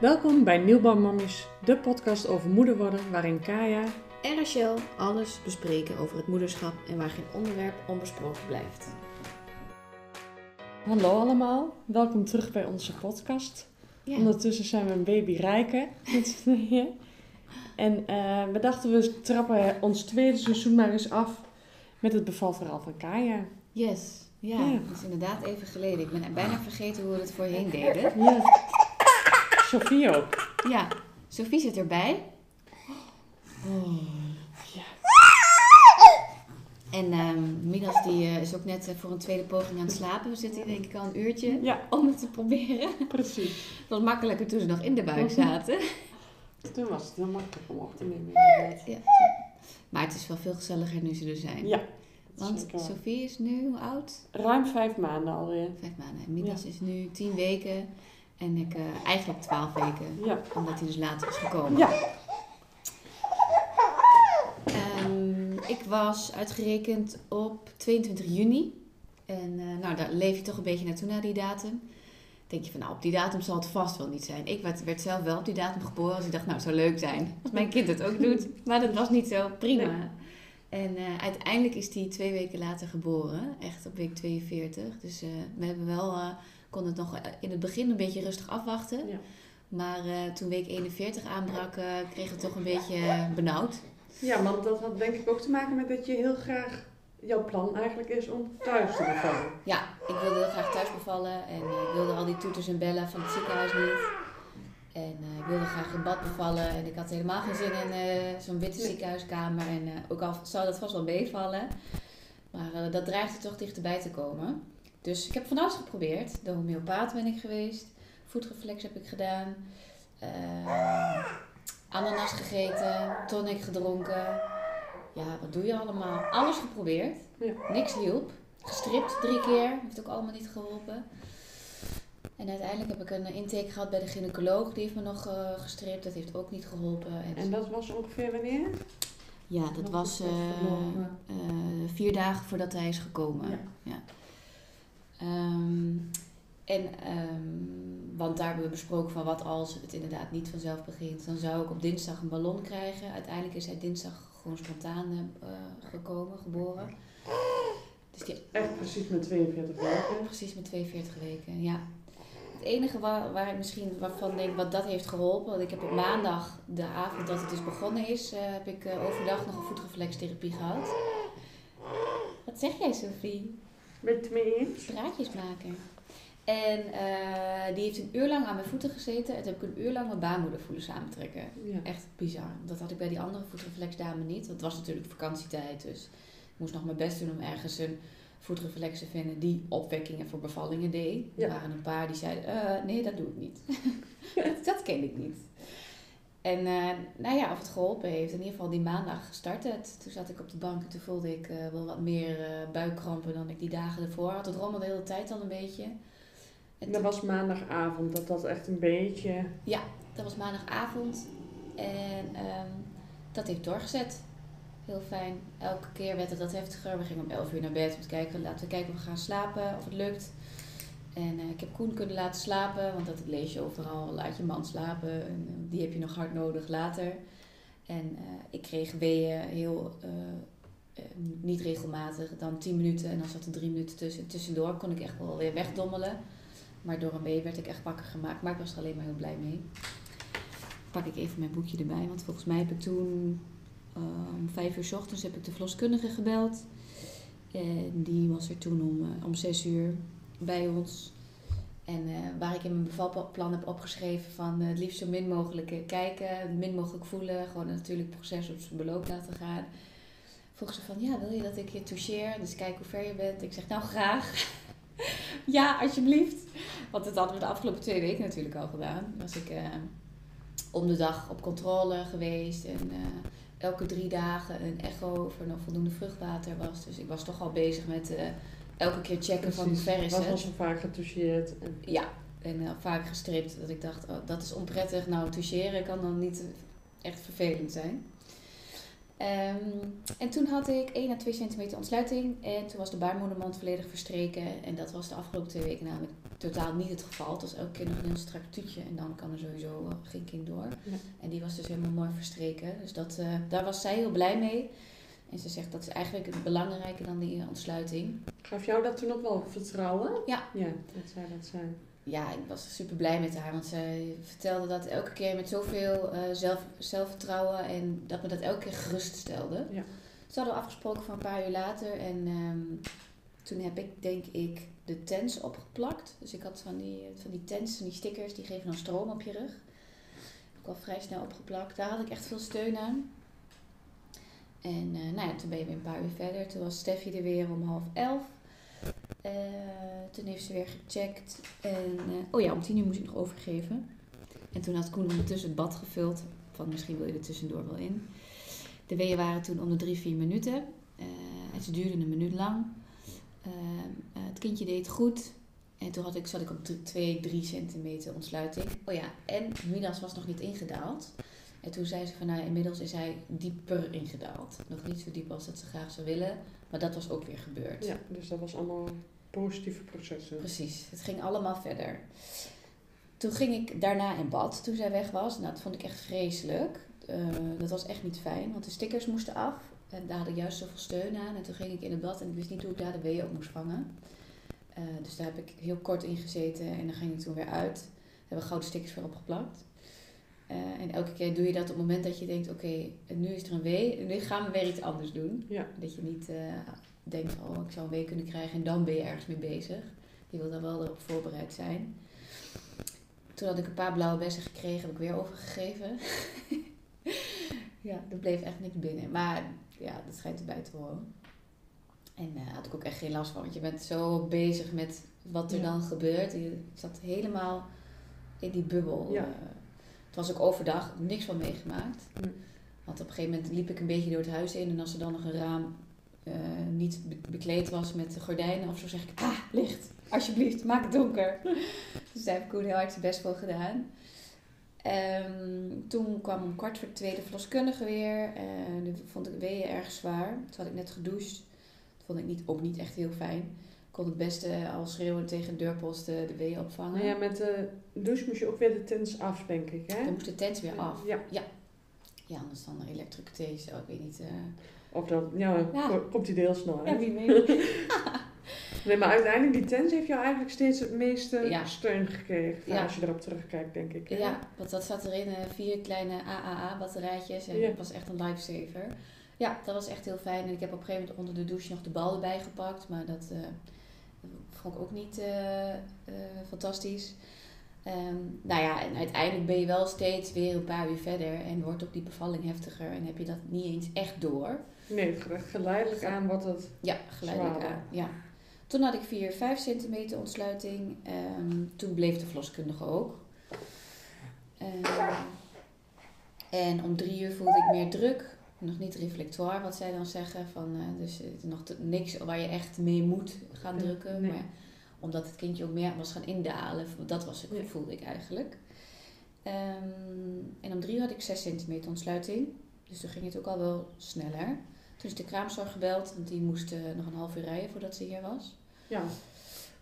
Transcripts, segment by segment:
Welkom bij Nieuwbouwmammies, de podcast over moeder worden, waarin Kaya en Rachel alles bespreken over het moederschap en waar geen onderwerp onbesproken blijft. Hallo allemaal, welkom terug bij onze podcast. Ja. Ondertussen zijn we een baby rijken met z'n. En eh, we dachten we trappen ons tweede seizoen maar eens af met het bevalverhaal van Kaya. Yes, ja, Ja. dat is inderdaad even geleden. Ik ben bijna vergeten hoe we het voorheen deden. Ja. Sophie ook. Ja, Sophie zit erbij. Oh. Ja. En ehm Midas die, eh, is ook net eh, voor een tweede poging aan het slapen. We zitten hier denk ik al een uurtje Ja, om het te proberen. precies. Het was makkelijker toen ze nog in de buik Mhm. zaten. Toen was het heel makkelijk om op te nemen inderdaad. Ja. Maar het is wel veel gezelliger nu ze er zijn. Ja, Want. Sophie is nu hoe oud? Ruim vijf maanden alweer. Vijf maanden. En Midas is nu tien weken. En ik eh, eigenlijk twaalf weken. Ja. Omdat hij dus later is gekomen. Ja, Ehm, ik was uitgerekend op 22 juni. En eh, nou, daar leef je toch een beetje naartoe naar die datum. Denk je van, nou, op die datum zal het vast wel niet zijn. Ik werd, werd zelf wel op die datum geboren. Dus ik dacht, nou, het zou leuk zijn als mijn kind het ook doet. Maar dat was niet zo. Prima. Nee. En eh, uiteindelijk is hij twee weken later geboren. Echt op week 42. Dus we hebben wel, eh, konden het nog in het begin een beetje rustig afwachten. Ja. Maar eh, toen week 41 aanbrak, eh kregen we het toch een beetje eh, benauwd. Ja, want dat had denk ik ook te maken met dat je heel graag... Jouw plan eigenlijk is om thuis te bevallen. Ja, ik wilde heel graag thuis bevallen en eh, ik wilde al die toeters en bellen van het ziekenhuis niet. En eh, ik wilde graag in bad bevallen en ik had helemaal geen zin in eh, zo'n witte Nee. ziekenhuiskamer. En eh, ook al zou dat vast wel meevallen, maar eh, dat dreigde toch dichterbij te komen. Dus ik heb van alles geprobeerd. De homeopaat ben ik geweest, voetreflex heb ik gedaan, eh, ananas gegeten, tonic gedronken. Ja, wat doe je allemaal? Alles geprobeerd. Ja. Niks hielp. Gestript drie keer. Heeft ook allemaal niet geholpen. En uiteindelijk heb ik een intake gehad bij de gynaecoloog. Die heeft me nog eh, gestript. Dat heeft ook niet geholpen. En, En dat was ongeveer wanneer? ja, dat nog was eh, vier dagen voordat hij is gekomen. Ja. Ehm, en, ehm, want daar hebben we besproken van wat als het inderdaad niet vanzelf begint. Dan zou ik op dinsdag een ballon krijgen. Uiteindelijk is hij dinsdag gewoon spontaan eh, gekomen, geboren. Dus die Echt precies met 42 weken. Precies met 42 weken, ja. Het enige waar, waar ik misschien waarvan denk wat dat heeft geholpen, want ik heb op maandag, de avond dat het dus begonnen is, eh, heb ik eh, overdag nog een voetreflextherapie gehad. Wat zeg jij, Sophie? Het mee eens? Praatjes maken. En eh, die heeft een uur lang aan mijn voeten gezeten. En toen heb ik een uur lang mijn baarmoeder voelen samentrekken. Ja. Echt bizar. Dat had ik bij die andere voetreflexdame niet. Want het was natuurlijk vakantietijd. Dus ik moest nog mijn best doen om ergens een voetreflex te vinden die opwekkingen voor bevallingen deed. Ja. Er waren een paar die zeiden, eh, nee, dat doe ik niet. dat, dat ken ik niet. En eh, nou ja, of het geholpen heeft. In ieder geval die maandag gestart het. Toen zat ik op de bank en toen voelde ik eh, wel wat meer eh, buikkrampen dan ik die dagen ervoor had. Het rommelde de hele tijd al een beetje. En Dat toen- was maandagavond dat dat echt een beetje... dat was maandagavond. En ehm, dat heeft doorgezet. Heel fijn. Elke keer werd het wat heftiger. We gingen om 11 uur naar bed om te kijken. Laten we kijken of we gaan slapen. Of het lukt. En eh, ik heb Koen kunnen laten slapen. Want dat lees je overal. Laat je man slapen. En, eh, die heb je nog hard nodig later. En eh, ik kreeg weeën heel... niet regelmatig. Dan 10 minuten. En dan zat er 3 minuten tussen. Tussendoor kon ik echt wel weer wegdommelen. Maar door een wee werd ik echt wakker gemaakt. Maar ik was er alleen maar heel blij mee pak ik even mijn boekje erbij. Want volgens mij heb ik toen om vijf uur s ochtends heb ik de verloskundige gebeld. En die was er toen om, om zes uur bij ons. En eh, waar ik in mijn bevalplan heb opgeschreven van eh, het liefst zo min mogelijk eh, kijken, min mogelijk voelen, gewoon natuurlijk proces op zijn beloop laten gaan. Vroeg ze van, ja, wil je dat ik je toucheer? Dus kijk hoe ver je bent. Ik zeg, nou graag. ja, alsjeblieft. Want dat hadden we de afgelopen twee weken natuurlijk al gedaan. Was ik om de dag op controle geweest en elke drie dagen een echo of er nog voldoende vruchtwater was. Dus ik was toch al bezig met elke keer checken van hoe ver is was het. al vaak getoucheerd. En... Ja, en eh, vaak gestript dat ik dacht, oh, dat is onprettig. Nou, toucheren kan dan niet echt vervelend zijn. Ehm, en toen had ik 1 à 2 centimeter ontsluiting. En toen was de baarmoedermond volledig verstreken. En dat was de afgelopen twee weken namelijk totaal niet het geval. Het was elke keer nog een heel strak tuutje. En dan kan er sowieso eh, geen kind door. Ja. En die was dus helemaal mooi verstreken. Dus dat, eh, daar was zij heel blij mee. En ze zegt dat is eigenlijk het belangrijke dan die eh, ontsluiting. Gaf jou dat toen ook wel vertrouwen? Ja. Ja, dat zij dat zei. Ja, ik was super blij met haar. Want zij vertelde dat elke keer met zoveel eh, zelf, zelfvertrouwen. En dat me dat elke keer geruststelde. Ja. Ze hadden afgesproken voor een paar uur later. En ehm, toen heb ik denk ik de tens opgeplakt. Dus ik had van die, van die tens, van die stickers, die geven dan stroom op je rug. Heb ik al vrij snel opgeplakt. Daar had ik echt veel steun aan. En eh, nou ja, toen ben je weer een paar uur verder. Toen was Steffi er weer om half elf. Eh, toen heeft ze weer gecheckt. En, eh, oh ja, om tien uur moest ik nog overgeven. En toen had Koen ondertussen het bad gevuld. Van misschien wil je er tussendoor wel in. De weeën waren toen om de drie, vier minuten. Eh, en ze duurden een minuut lang. Het kindje deed goed. En toen had ik, zat ik op 2, 3 centimeter ontsluiting. Oh ja, en Midas was nog niet ingedaald. En toen zei ze van nou, inmiddels is hij dieper ingedaald. Nog niet zo diep als dat ze graag zou willen. Maar dat was ook weer gebeurd. Ja, dus dat was allemaal positieve processen. Precies, het ging allemaal verder. Toen ging ik daarna in bad toen zij weg was. Nou, dat vond ik echt vreselijk. Eh, dat was echt niet fijn, want de stickers moesten af. En daar had ik juist zoveel steun aan. En toen ging ik in het bad en ik wist niet hoe ik daar de weeën op moest vangen. Eh, dus daar heb ik heel kort in gezeten en dan ging ik toen weer uit. Daar hebben we gouden stickers weer opgeplakt. Eh, en elke keer doe je dat op het moment dat je denkt, oké, nu is er een wee, nu gaan we weer iets anders doen. Ja. Dat je niet eh, denkt, oh, ik zou een week kunnen krijgen en dan ben je ergens mee bezig. Je wil dan wel erop voorbereid zijn. Toen had ik een paar blauwe bessen gekregen, heb ik weer overgegeven. ja, er bleef echt niks binnen. Maar ja, dat schijnt erbij te horen. En daar had ik ook echt geen last van, want je bent zo bezig met wat er Ja. dan gebeurt. Je zat helemaal in die bubbel. Ja. Het was ook overdag, niks van meegemaakt. Hm. Want op een gegeven moment liep ik een beetje door het huis in en als er dan nog een raam eh, niet be- bekleed was met gordijnen of zo, zeg ik: Ah, licht, alsjeblieft, maak het donker. dus daar heb Koen heel hard zijn best voor gedaan. Ehm, toen kwam om kwart voor twee de verloskundige weer. En nu vond ik weeën erg zwaar. Toen had ik net gedoucht. Dat vond ik niet, ook niet echt heel fijn. Kon het beste al schreeuwen tegen de deurpost de, de weeën opvangen. Nou ja, met de douche moest je ook weer de tents af, denk ik, hè? Dan moest de tent weer af. Ja. Ja, anders dan elektriciteit, zo, ik weet niet. eh. Of dan, ja, Ja. ko- komt hij deels snel Ja, wie weet. Nee, maar uiteindelijk, die tent heeft jou eigenlijk steeds het meeste Ja. steun gekregen. Ja. Als je erop terugkijkt, denk ik. hè? Ja, want dat zat erin, eh, vier kleine AAA-batterijtjes en Ja. dat was echt een lifesaver. Ja, dat was echt heel fijn. En ik heb op een gegeven moment onder de douche nog de bal erbij gepakt, maar dat eh, vond ik ook niet eh, eh, fantastisch. Ehm, nou ja, en uiteindelijk ben je wel steeds weer een paar uur verder en wordt ook die bevalling heftiger en heb je dat niet eens echt door. Nee, geleidelijk aan wat het... Ja, geleidelijk Zwaarder. aan. Ja. Toen had ik 4, 5 centimeter ontsluiting. Ehm, toen bleef de verloskundige ook. Ehm, en om drie uur voelde ik meer druk. Nog niet reflectoire, wat zij dan zeggen. Van, eh, dus het is nog te- niks waar je echt mee moet gaan Ja, drukken. nee. Maar omdat het kindje ook meer was gaan indalen. Dat was het, Ja. voelde ik eigenlijk. Ehm, en om drie had ik 6 centimeter ontsluiting. Dus toen ging het ook al wel sneller. Toen is de kraamzorg gebeld, want die moest eh, nog een half uur rijden voordat ze hier was. Ja.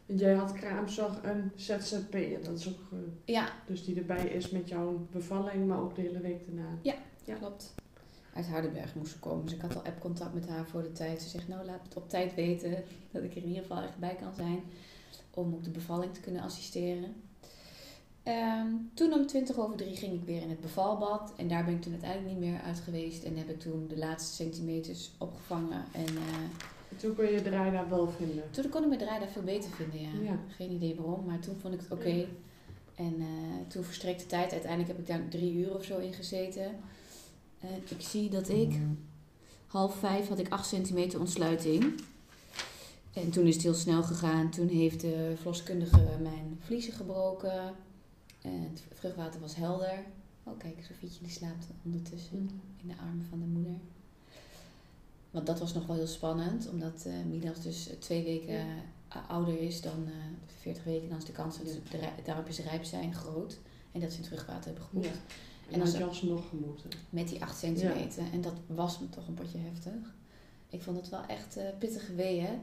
Want jij had kraamzorg en ZZP. En dat is ook... eh, Ja, dus die erbij is met jouw bevalling, maar ook de hele week daarna. Ja. klopt. Uit Hardenberg moest ze komen, dus ik had al appcontact met haar voor de tijd. Ze zegt, nou laat het op tijd weten, dat ik er in ieder geval echt bij kan zijn. Om op de bevalling te kunnen assisteren. Ehm, toen om 20 over drie ging ik weer in het bevalbad. En daar ben ik toen uiteindelijk niet meer uit geweest. En heb ik toen de laatste centimeters opgevangen. En En toen kon je daar wel vinden. toen kon ik mijn draai daar veel beter vinden, ja. Ja. Geen idee waarom, maar toen vond ik het oké. En eh, toen verstreek de tijd. Uiteindelijk heb ik daar drie uur of zo in gezeten. En ik zie dat ik half vijf had ik 8 centimeter ontsluiting. En toen is het heel snel gegaan. Toen heeft de verloskundige mijn vliezen gebroken. En het vruchtwater was helder. Oh kijk, Sofietje die slaapt ondertussen in de armen van de moeder. Want dat was nog wel heel spannend, omdat eh Midas dus twee weken eh, ouder is dan eh 40 weken. Dan is de kans dat ze de is rijp zijn groot. En dat ze in het vruchtwater hebben gepoept. Ja. En dan had je alsnog gemoeten. Met die 8 centimeter. En dat was me toch een potje heftig. Ik vond het wel echt uh, pittige weeën.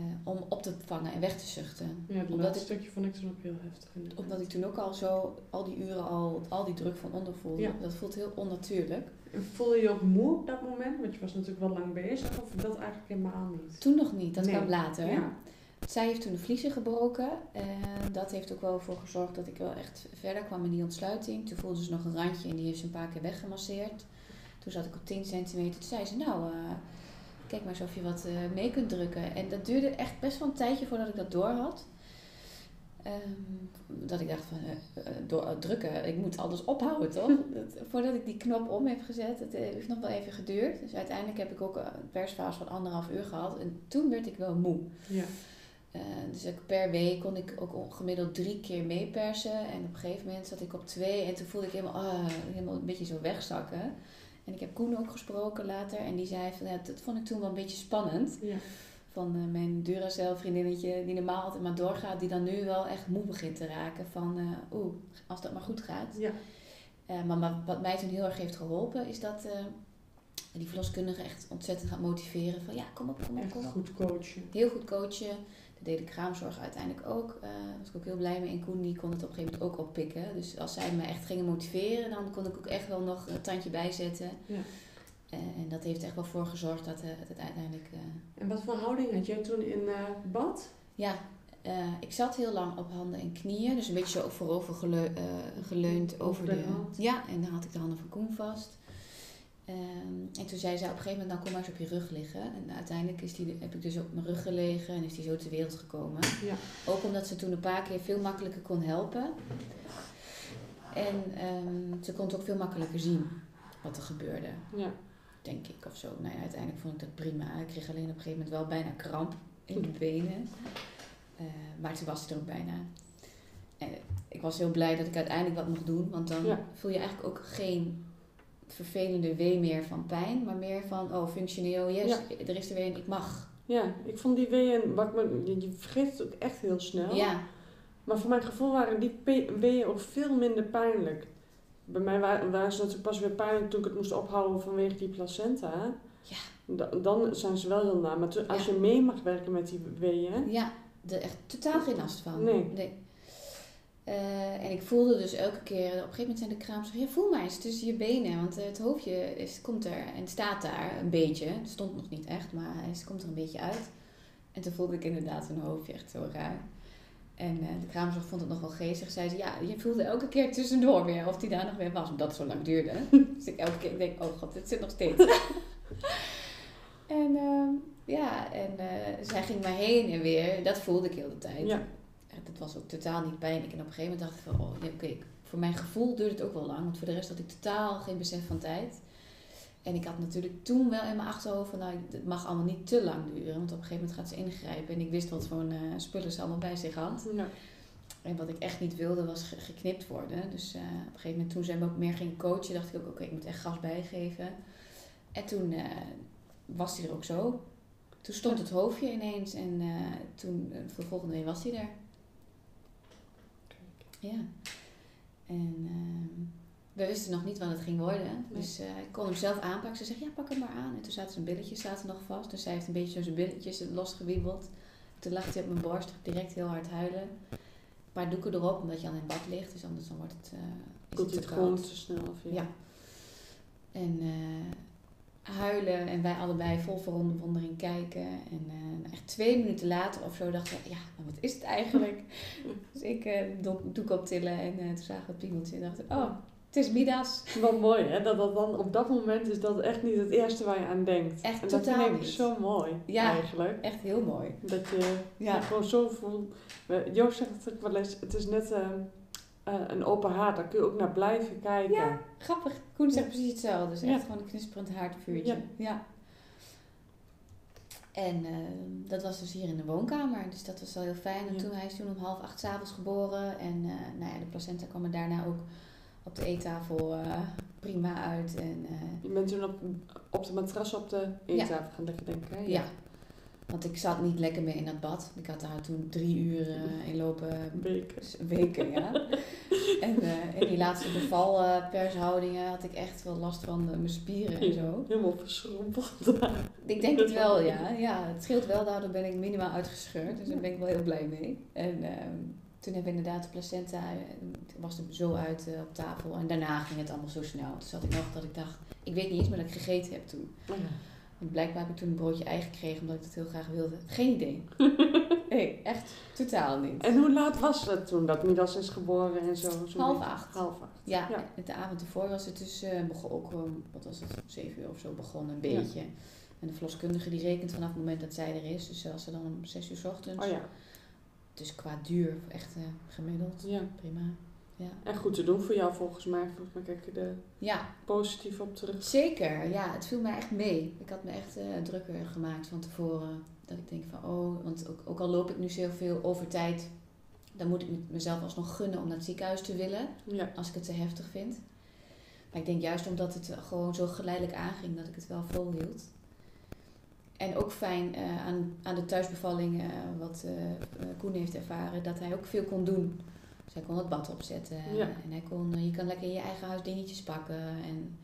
Uh, om op te vangen en weg te zuchten. Ja, het laatste stukje vond ik toen ook heel heftig. Inderdaad. Omdat ik toen ook al zo, al die uren al, al die druk van onder voelde. Ja. Dat voelt heel onnatuurlijk. Voelde je je ook moe op dat moment? Want je was natuurlijk wel lang bezig. Of dat eigenlijk helemaal niet? Toen nog niet. Dat nee. kwam later. Ja. Zij heeft toen de vliezen gebroken. En dat heeft ook wel voor gezorgd dat ik wel echt verder kwam in die ontsluiting. Toen voelde ze nog een randje en die heeft ze een paar keer weggemasseerd. Toen zat ik op 10 centimeter. Toen zei ze, nou, uh, kijk maar eens of je wat uh, mee kunt drukken. En dat duurde echt best wel een tijdje voordat ik dat door had. Um, dat ik dacht van, uh, door, drukken, ik moet alles ophouden toch? dat, voordat ik die knop om heb gezet, het heeft nog wel even geduurd. Dus uiteindelijk heb ik ook een persfase van anderhalf uur gehad. En toen werd ik wel moe. Ja. Uh, dus ik, per week kon ik ook gemiddeld drie keer meepersen. En op een gegeven moment zat ik op twee. En toen voelde ik helemaal, uh, helemaal een beetje zo wegzakken. En ik heb Koen ook gesproken later. En die zei van, ja, dat vond ik toen wel een beetje spannend. Ja. Van uh, mijn Duracell vriendinnetje die normaal altijd maar doorgaat. Die dan nu wel echt moe begint te raken. Van, uh, oeh, als dat maar goed gaat. Ja. Maar wat mij toen heel erg heeft geholpen is dat die verloskundige echt ontzettend gaat motiveren. Van ja, kom op, kom op, kom op. goed coachen. Heel goed coachen. Dat deed de kraamzorg uiteindelijk ook. Daar was ik ook heel blij mee. En Koen die kon het op een gegeven moment ook oppikken. Dus als zij me echt gingen motiveren, dan kon ik ook echt wel nog een tandje bijzetten. Ja. Uh, en dat heeft echt wel voor gezorgd dat uh, het uiteindelijk... En wat voor houding had jij toen in bad? Ja, ik zat heel lang op handen en knieën. Dus een beetje zo voorover geleu geleund over, over de... de hand. Ja, en dan had ik de handen van Koen vast. Um, en toen zei zij op een gegeven moment, nou kom maar eens op je rug liggen. En uiteindelijk is die, heb ik dus op mijn rug gelegen en is die zo ter wereld gekomen. Ja. Ook omdat ze toen een paar keer veel makkelijker kon helpen. En um, ze kon het ook veel makkelijker zien wat er gebeurde. Ja. Denk ik of zo. Nou ja, uiteindelijk vond ik dat prima. Ik kreeg alleen op een gegeven moment wel bijna kramp in de benen. Uh, maar toen was het er ook bijna. En ik was heel blij dat ik uiteindelijk wat mocht doen. Want dan voel je eigenlijk ook geen vervelende wee meer van pijn, maar meer van, oh, functioneel, yes, er is er weer een, ik mag. Ja, ik vond die weeën, wat me, je vergeet het ook echt heel snel. Ja. Maar voor mijn gevoel waren die weeën ook veel minder pijnlijk. Bij mij waren, waren ze natuurlijk pas weer pijnlijk toen ik het moest ophouden vanwege die placenta. Ja. dan zijn ze wel heel na. Maar als je mee mag werken met die weeën... Ja, er echt totaal geen last van. Nee. nee. Uh, en ik voelde dus elke keer, op een gegeven moment zijn de kraam ja voel maar eens tussen je benen, want het hoofdje is, komt er en staat daar een beetje. Het stond nog niet echt, maar het komt er een beetje uit. En toen voelde ik inderdaad een hoofdje echt zo raar. En uh, de kraamzorg vond het nog wel geestig. Zei ze, ja, je voelde elke keer tussendoor weer of die daar nog weer was. Omdat het zo lang duurde. dus ik elke keer denk, oh god, dit zit nog steeds. en uh, ja, en uh, zij ging maar heen en weer. Dat voelde ik heel de tijd. Ja dat was ook totaal niet pijnlijk. En op een gegeven moment dacht ik van, oh, oké, voor mijn gevoel duurde het ook wel lang. Want voor de rest had ik totaal geen besef van tijd. En ik had natuurlijk toen wel in mijn achterhoofd van, nou, het mag allemaal niet te lang duren. Want op een gegeven moment gaat ze ingrijpen. En ik wist wat voor uh, spullen ze allemaal bij zich had. Ja. En wat ik echt niet wilde was geknipt worden. Dus uh, op een gegeven moment toen ze me ook meer ging coachen, dacht ik ook, oké, ik moet echt gas bijgeven. En toen uh, was hij er ook zo. Toen stond het hoofdje ineens en toen, de volgende week was hij er. Ja. En uh, we wisten nog niet wat het ging worden. Dus uh, ik kon hem zelf aanpakken. Ze zegt, ja, pak hem maar aan. En toen zaten zijn billetjes zaten nog vast. Dus zij heeft een beetje zo zijn billetjes losgewiebeld. Toen lag hij op mijn borst, direct heel hard huilen. Een paar doeken erop, omdat je al in bad ligt. Dus anders dan wordt het, uh, Komt het, het gewoon te snel? Of ja. ja. En uh, huilen en wij allebei vol verwondering kijken. En uh, echt twee minuten later of zo dachten we, ja, wat is het eigenlijk? dus ik uh, doek optillen en uh, toen zagen we het piemeltje en dachten, oh, het is Midas. Wat mooi hè, dat dat dan op dat moment is dat echt niet het eerste waar je aan denkt. Echt en totaal dat vind ik zo mooi ja, eigenlijk. echt heel mooi. Dat je ja. gewoon zo voelt. Joost zegt het ook wel eens, het is net uh, een open haard, daar kun je ook naar blijven kijken. Ja, grappig. Koen zegt precies hetzelfde. Dus echt gewoon een knisperend haardvuurtje. Ja. ja. En uh, dat was dus hier in de woonkamer. Dus dat was wel heel fijn. En toen, hij is toen om half acht s'avonds geboren. En uh, nou ja, de placenta kwam er daarna ook op de eettafel prima uit. En, je bent toen op, op de matras op de eettafel gaan liggen, denk ik. Hè? ja. Want ik zat niet lekker meer in dat bad. Ik had daar toen drie uur in lopen. Weken. Weken, ja. En uh, in die laatste bevalpershoudingen had ik echt wel last van mijn spieren en zo. Helemaal verschrompeld. ik denk het wel, ja. ja. Het scheelt wel, daardoor ben ik minimaal uitgescheurd. Dus daar ben ik wel heel blij mee. En ehm, toen hebben we inderdaad de placenta, was er zo uit op tafel. En daarna ging het allemaal zo snel. Toen zat ik nog dat ik dacht, ik weet niet eens meer dat ik gegeten heb toen. Oh Want blijkbaar heb ik toen een broodje eigen gekregen omdat ik het heel graag wilde. Geen idee. nee, echt totaal niet. En hoe laat was het toen dat Midas is geboren en zo? zo half acht. Half acht. Ja, ja. de avond ervoor was het dus, uh, begon ook, um, wat was het, zeven uur of zo begonnen een beetje. En de verloskundige die rekent vanaf het moment dat zij er is. Dus als ze dan om zes uur s ochtends. Oh ja. Dus qua duur echt uh, gemiddeld. Ja. Prima. Ja. En goed te doen voor jou volgens mij. Volgens mij kijk je er ja. positief op terug. Zeker, ja. Het viel mij echt mee. Ik had me echt uh, drukker gemaakt van tevoren. Dat ik denk van, oh, want ook, ook al loop ik nu zoveel over tijd, dan moet ik mezelf alsnog gunnen om naar het ziekenhuis te willen. Ja. Als ik het te heftig vind. Maar ik denk juist omdat het gewoon zo geleidelijk aanging, dat ik het wel volhield. En ook fijn uh, aan, aan de thuisbevalling, uh, wat Koen heeft ervaren, dat hij ook veel kon doen. Dus hij kon het bad opzetten. En hij kon, je kan lekker in je eigen huis dingetjes pakken. En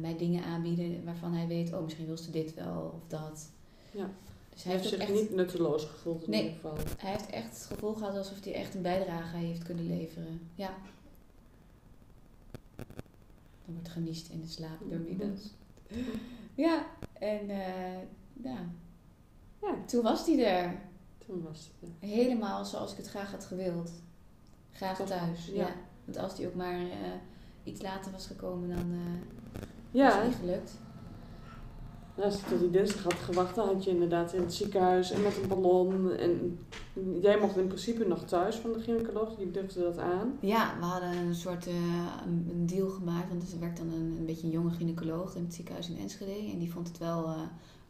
mij dingen aanbieden waarvan hij weet, oh misschien wil ze dit wel of dat. Ja. Dus hij, heeft zich echt, niet nutteloos gevoeld in nee, ieder geval. Hij heeft echt het gevoel gehad alsof hij echt een bijdrage heeft kunnen leveren. Ja. Dan wordt geniest in de slaap door Midas. Ja, en ja. ja. Toen was hij er. Toen was hij er. Helemaal zoals ik het graag had gewild. Graag thuis, ja. Want als hij ook maar uh, iets later was gekomen, dan uh, ja. was het niet gelukt. Als je tot die dinsdag had gewacht, dan had je inderdaad in het ziekenhuis en met een ballon. En jij mocht in principe nog thuis van de gynaecoloog, die durfde dat aan. Ja, we hadden een soort uh, een deal gemaakt, want er werkt dan een, een beetje een jonge gynaecoloog in het ziekenhuis in Enschede. En die vond het wel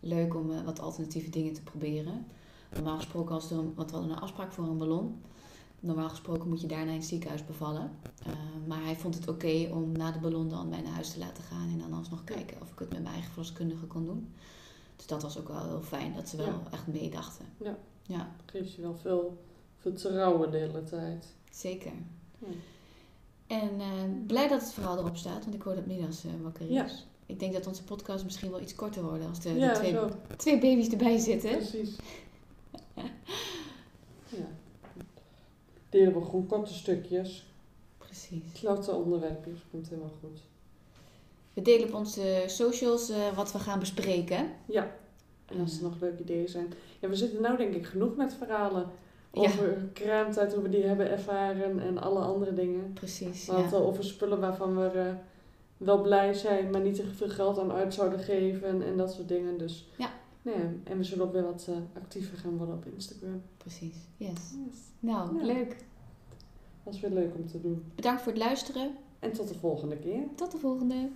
leuk om uh, wat alternatieve dingen te proberen. Normaal gesproken, als er, want we hadden een afspraak voor een ballon. Normaal gesproken moet je daarna in het ziekenhuis bevallen. Uh, maar hij vond het oké om na de ballon dan mij naar huis te laten gaan. En dan alsnog kijken of ik het met mijn eigen verloskundige kon doen. Dus dat was ook wel heel fijn, dat ze wel ja. echt meedachten. Ja. ja. Geeft je wel veel, veel te rouwen de hele tijd. Zeker. Ja. En uh, blij dat het verhaal erop staat, want ik hoor dat Midas uh, wakker is. Ja. Ik denk dat onze podcast misschien wel iets korter wordt als er twee, twee baby's erbij zitten. Precies. Delen we gewoon korte stukjes. Precies. Klote onderwerpjes, komt helemaal goed. We delen op onze socials uh, wat we gaan bespreken. Ja. En als er nog leuke ideeën zijn. Ja, we zitten nou denk ik genoeg met verhalen over ja. kraamtijd, hoe we die hebben ervaren en alle andere dingen. Precies. We hadden ja. over spullen waarvan we... Uh, wel blij zijn, maar niet te veel geld aan uit zouden geven en, en dat soort dingen. Dus ja. Nee, en we zullen ook weer wat uh, actiever gaan worden op Instagram. Precies, yes. yes. Nou, leuk. Was weer leuk om te doen. Bedankt voor het luisteren. En tot de volgende keer. Tot de volgende.